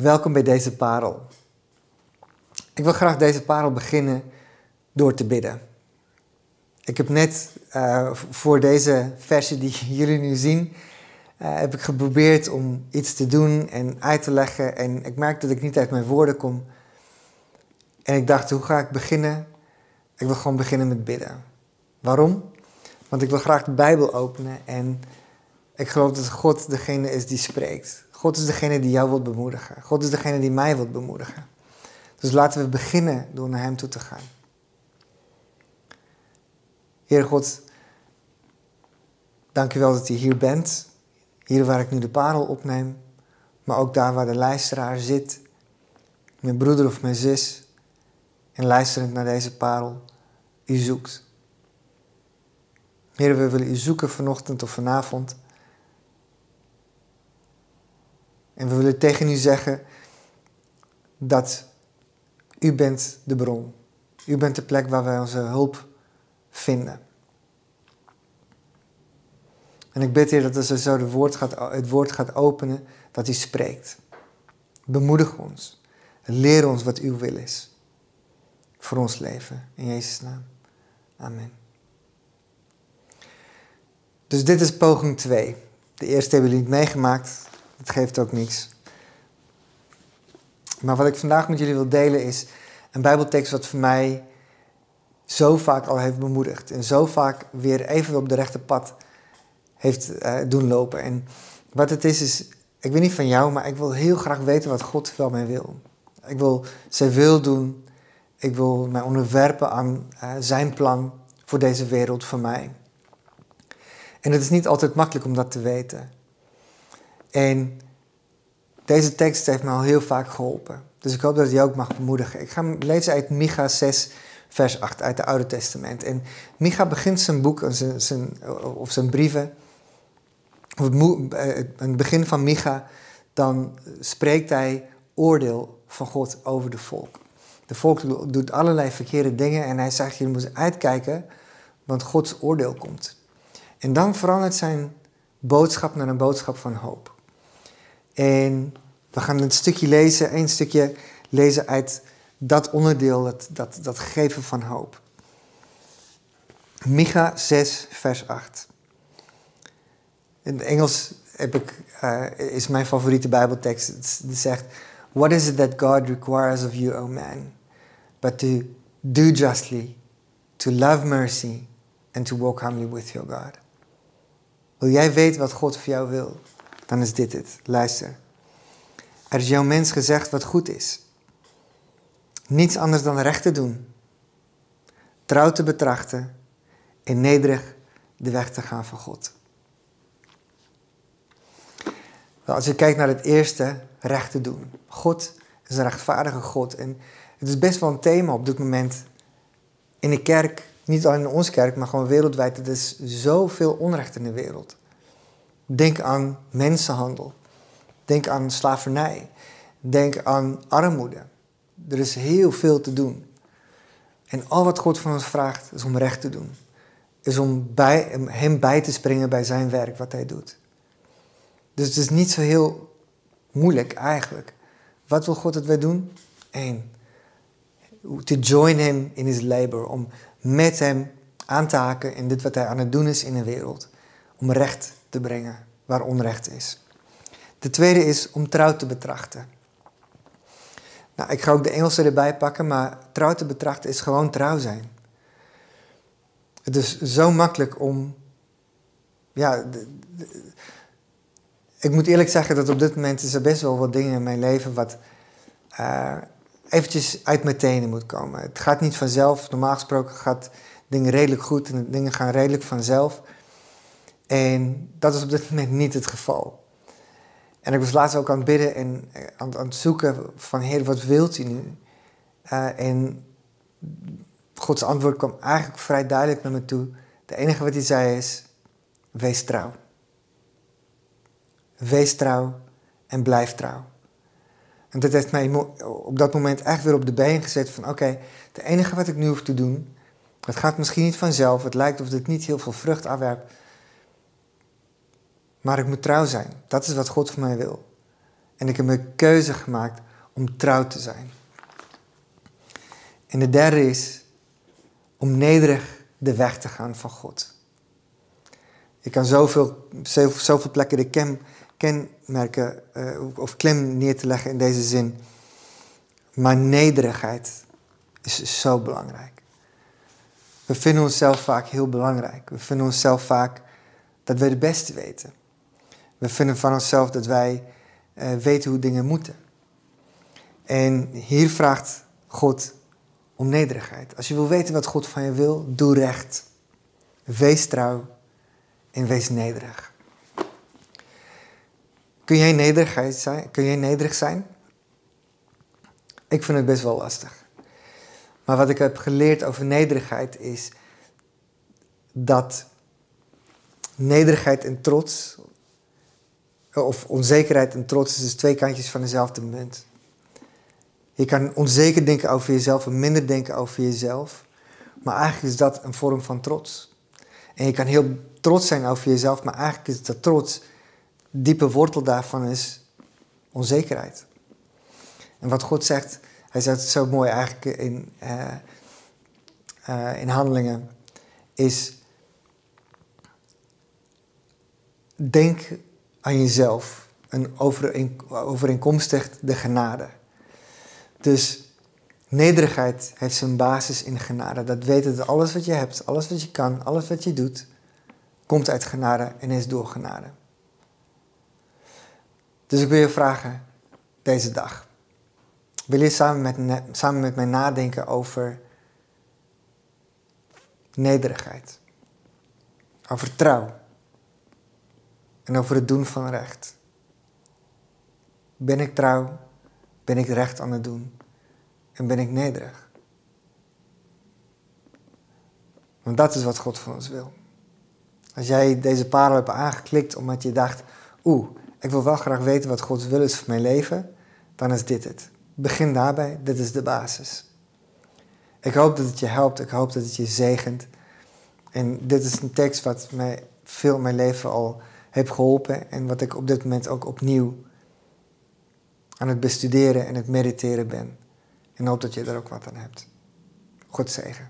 Welkom bij deze parel. Ik wil graag deze parel beginnen door te bidden. Ik heb net uh, voor deze versie die jullie nu zien, uh, heb ik geprobeerd om iets te doen en uit te leggen. En ik merk dat ik niet uit mijn woorden kom. En ik dacht, hoe ga ik beginnen? Ik wil gewoon beginnen met bidden. Waarom? Want ik wil graag de Bijbel openen en ik geloof dat God degene is die spreekt. God is degene die jou wilt bemoedigen. God is degene die mij wilt bemoedigen. Dus laten we beginnen door naar Hem toe te gaan. Heer God, dank u wel dat u hier bent. Hier waar ik nu de parel opneem. Maar ook daar waar de luisteraar zit. Mijn broeder of mijn zus. En luisterend naar deze parel. U zoekt. Heer, we willen u zoeken vanochtend of vanavond. En we willen tegen u zeggen dat u bent de bron. U bent de plek waar wij onze hulp vinden. En ik bid, Heer, dat als u zo het woord, gaat, het woord gaat openen, dat u spreekt. Bemoedig ons. Leer ons wat uw wil is. Voor ons leven. In Jezus' naam. Amen. Dus dit is poging 2. De eerste hebben jullie niet meegemaakt. Dat geeft ook niks. Maar wat ik vandaag met jullie wil delen is een Bijbeltekst wat voor mij zo vaak al heeft bemoedigd. En zo vaak weer even op de rechte pad heeft uh, doen lopen. En wat het is, is, ik weet niet van jou, maar ik wil heel graag weten wat God wel mij wil. Ik wil zijn wil doen. Ik wil mij onderwerpen aan uh, zijn plan voor deze wereld, voor mij. En het is niet altijd makkelijk om dat te weten. En deze tekst heeft me al heel vaak geholpen. Dus ik hoop dat je ook mag bemoedigen. Ik ga lezen uit Micha 6, vers 8 uit het Oude Testament. En Micha begint zijn boek, zijn, of zijn brieven, of het, eh, het begin van Micha, dan spreekt hij oordeel van God over de volk. De volk doet allerlei verkeerde dingen en hij zegt, je moet uitkijken, want Gods oordeel komt. En dan verandert zijn boodschap naar een boodschap van hoop. En we gaan een stukje lezen, één stukje lezen uit dat onderdeel, dat, dat, dat geven van hoop. Micha 6, vers 8. In het Engels heb ik, uh, is mijn favoriete Bijbeltekst. Het zegt: What is it that God requires of you, O man? But to do justly, to love mercy, and to walk humbly with your God. Wil jij weten wat God voor jou wil? Dan is dit het. Luister. Er is jouw mens gezegd wat goed is. Niets anders dan recht te doen. Trouw te betrachten en nederig de weg te gaan van God. Als je kijkt naar het eerste, recht te doen. God is een rechtvaardige God. En het is best wel een thema op dit moment in de kerk. Niet alleen in onze kerk, maar gewoon wereldwijd. Er is zoveel onrecht in de wereld. Denk aan mensenhandel. Denk aan slavernij. Denk aan armoede. Er is heel veel te doen. En al wat God van ons vraagt is om recht te doen. Is om bij, hem bij te springen bij zijn werk, wat hij doet. Dus het is niet zo heel moeilijk eigenlijk. Wat wil God dat wij doen? Eén. To join him in his labor. Om met hem aan te haken in dit wat hij aan het doen is in de wereld. Om recht te brengen waar onrecht is. De tweede is om trouw te betrachten. Nou, ik ga ook de Engelse erbij pakken, maar trouw te betrachten is gewoon trouw zijn. Het is zo makkelijk om. Ja, ik moet eerlijk zeggen dat op dit moment is er best wel wat dingen in mijn leven wat uh, eventjes uit mijn tenen moet komen. Het gaat niet vanzelf. Normaal gesproken gaat dingen redelijk goed en dingen gaan redelijk vanzelf. En dat is op dit moment niet het geval. En ik was laatst ook aan het bidden en eh, aan, het zoeken van Heer, wat wilt u nu? Uh, en Gods antwoord kwam eigenlijk vrij duidelijk naar me toe. De enige wat hij zei is, wees trouw. Wees trouw en blijf trouw. En dat heeft mij op dat moment echt weer op de been gezet van oké, het enige wat ik nu hoef te doen, het gaat misschien niet vanzelf, het lijkt of het niet heel veel vrucht afwerpt, maar ik moet trouw zijn. Dat is wat God van mij wil. En ik heb een keuze gemaakt om trouw te zijn. En de derde is om nederig de weg te gaan van God. Ik kan zoveel, zoveel plekken de ken, kenmerken uh, of klem neer te leggen in deze zin. Maar nederigheid is zo belangrijk. We vinden onszelf vaak heel belangrijk. We vinden onszelf vaak dat we het beste weten. We vinden van onszelf dat wij uh, weten hoe dingen moeten. En hier vraagt God om nederigheid. Als je wil weten wat God van je wil, doe recht. Wees trouw en wees nederig. Kun jij, nederigheid zijn? Kun jij nederig zijn? Ik vind het best wel lastig. Maar wat ik heb geleerd over nederigheid is dat nederigheid en trots, of onzekerheid en trots, is twee kantjes van dezelfde munt. Je kan onzeker denken over jezelf en minder denken over jezelf. Maar eigenlijk is dat een vorm van trots. En je kan heel trots zijn over jezelf, maar eigenlijk is dat trots, diepe wortel daarvan is onzekerheid. En wat God zegt, hij zegt het zo mooi eigenlijk in, uh, uh, in handelingen, is denk aan jezelf en overeenkomstig de genade. Dus nederigheid heeft zijn basis in genade. Dat weten dat alles wat je hebt, alles wat je kan, alles wat je doet, komt uit genade en is door genade. Dus ik wil je vragen deze dag. Wil je samen met, samen met mij nadenken over nederigheid? Over trouw. En over het doen van recht. Ben ik trouw? Ben ik recht aan het doen? En ben ik nederig? Want dat is wat God van ons wil. Als jij deze parel hebt aangeklikt omdat je dacht, oeh, ik wil wel graag weten wat Gods wil is voor mijn leven, dan is dit het. Begin daarbij, dit is de basis. Ik hoop dat het je helpt, ik hoop dat het je zegent. En dit is een tekst wat mij veel mijn leven al heeft geholpen en wat ik op dit moment ook opnieuw aan het bestuderen en het mediteren ben. En hoop dat je er ook wat aan hebt. God zegen.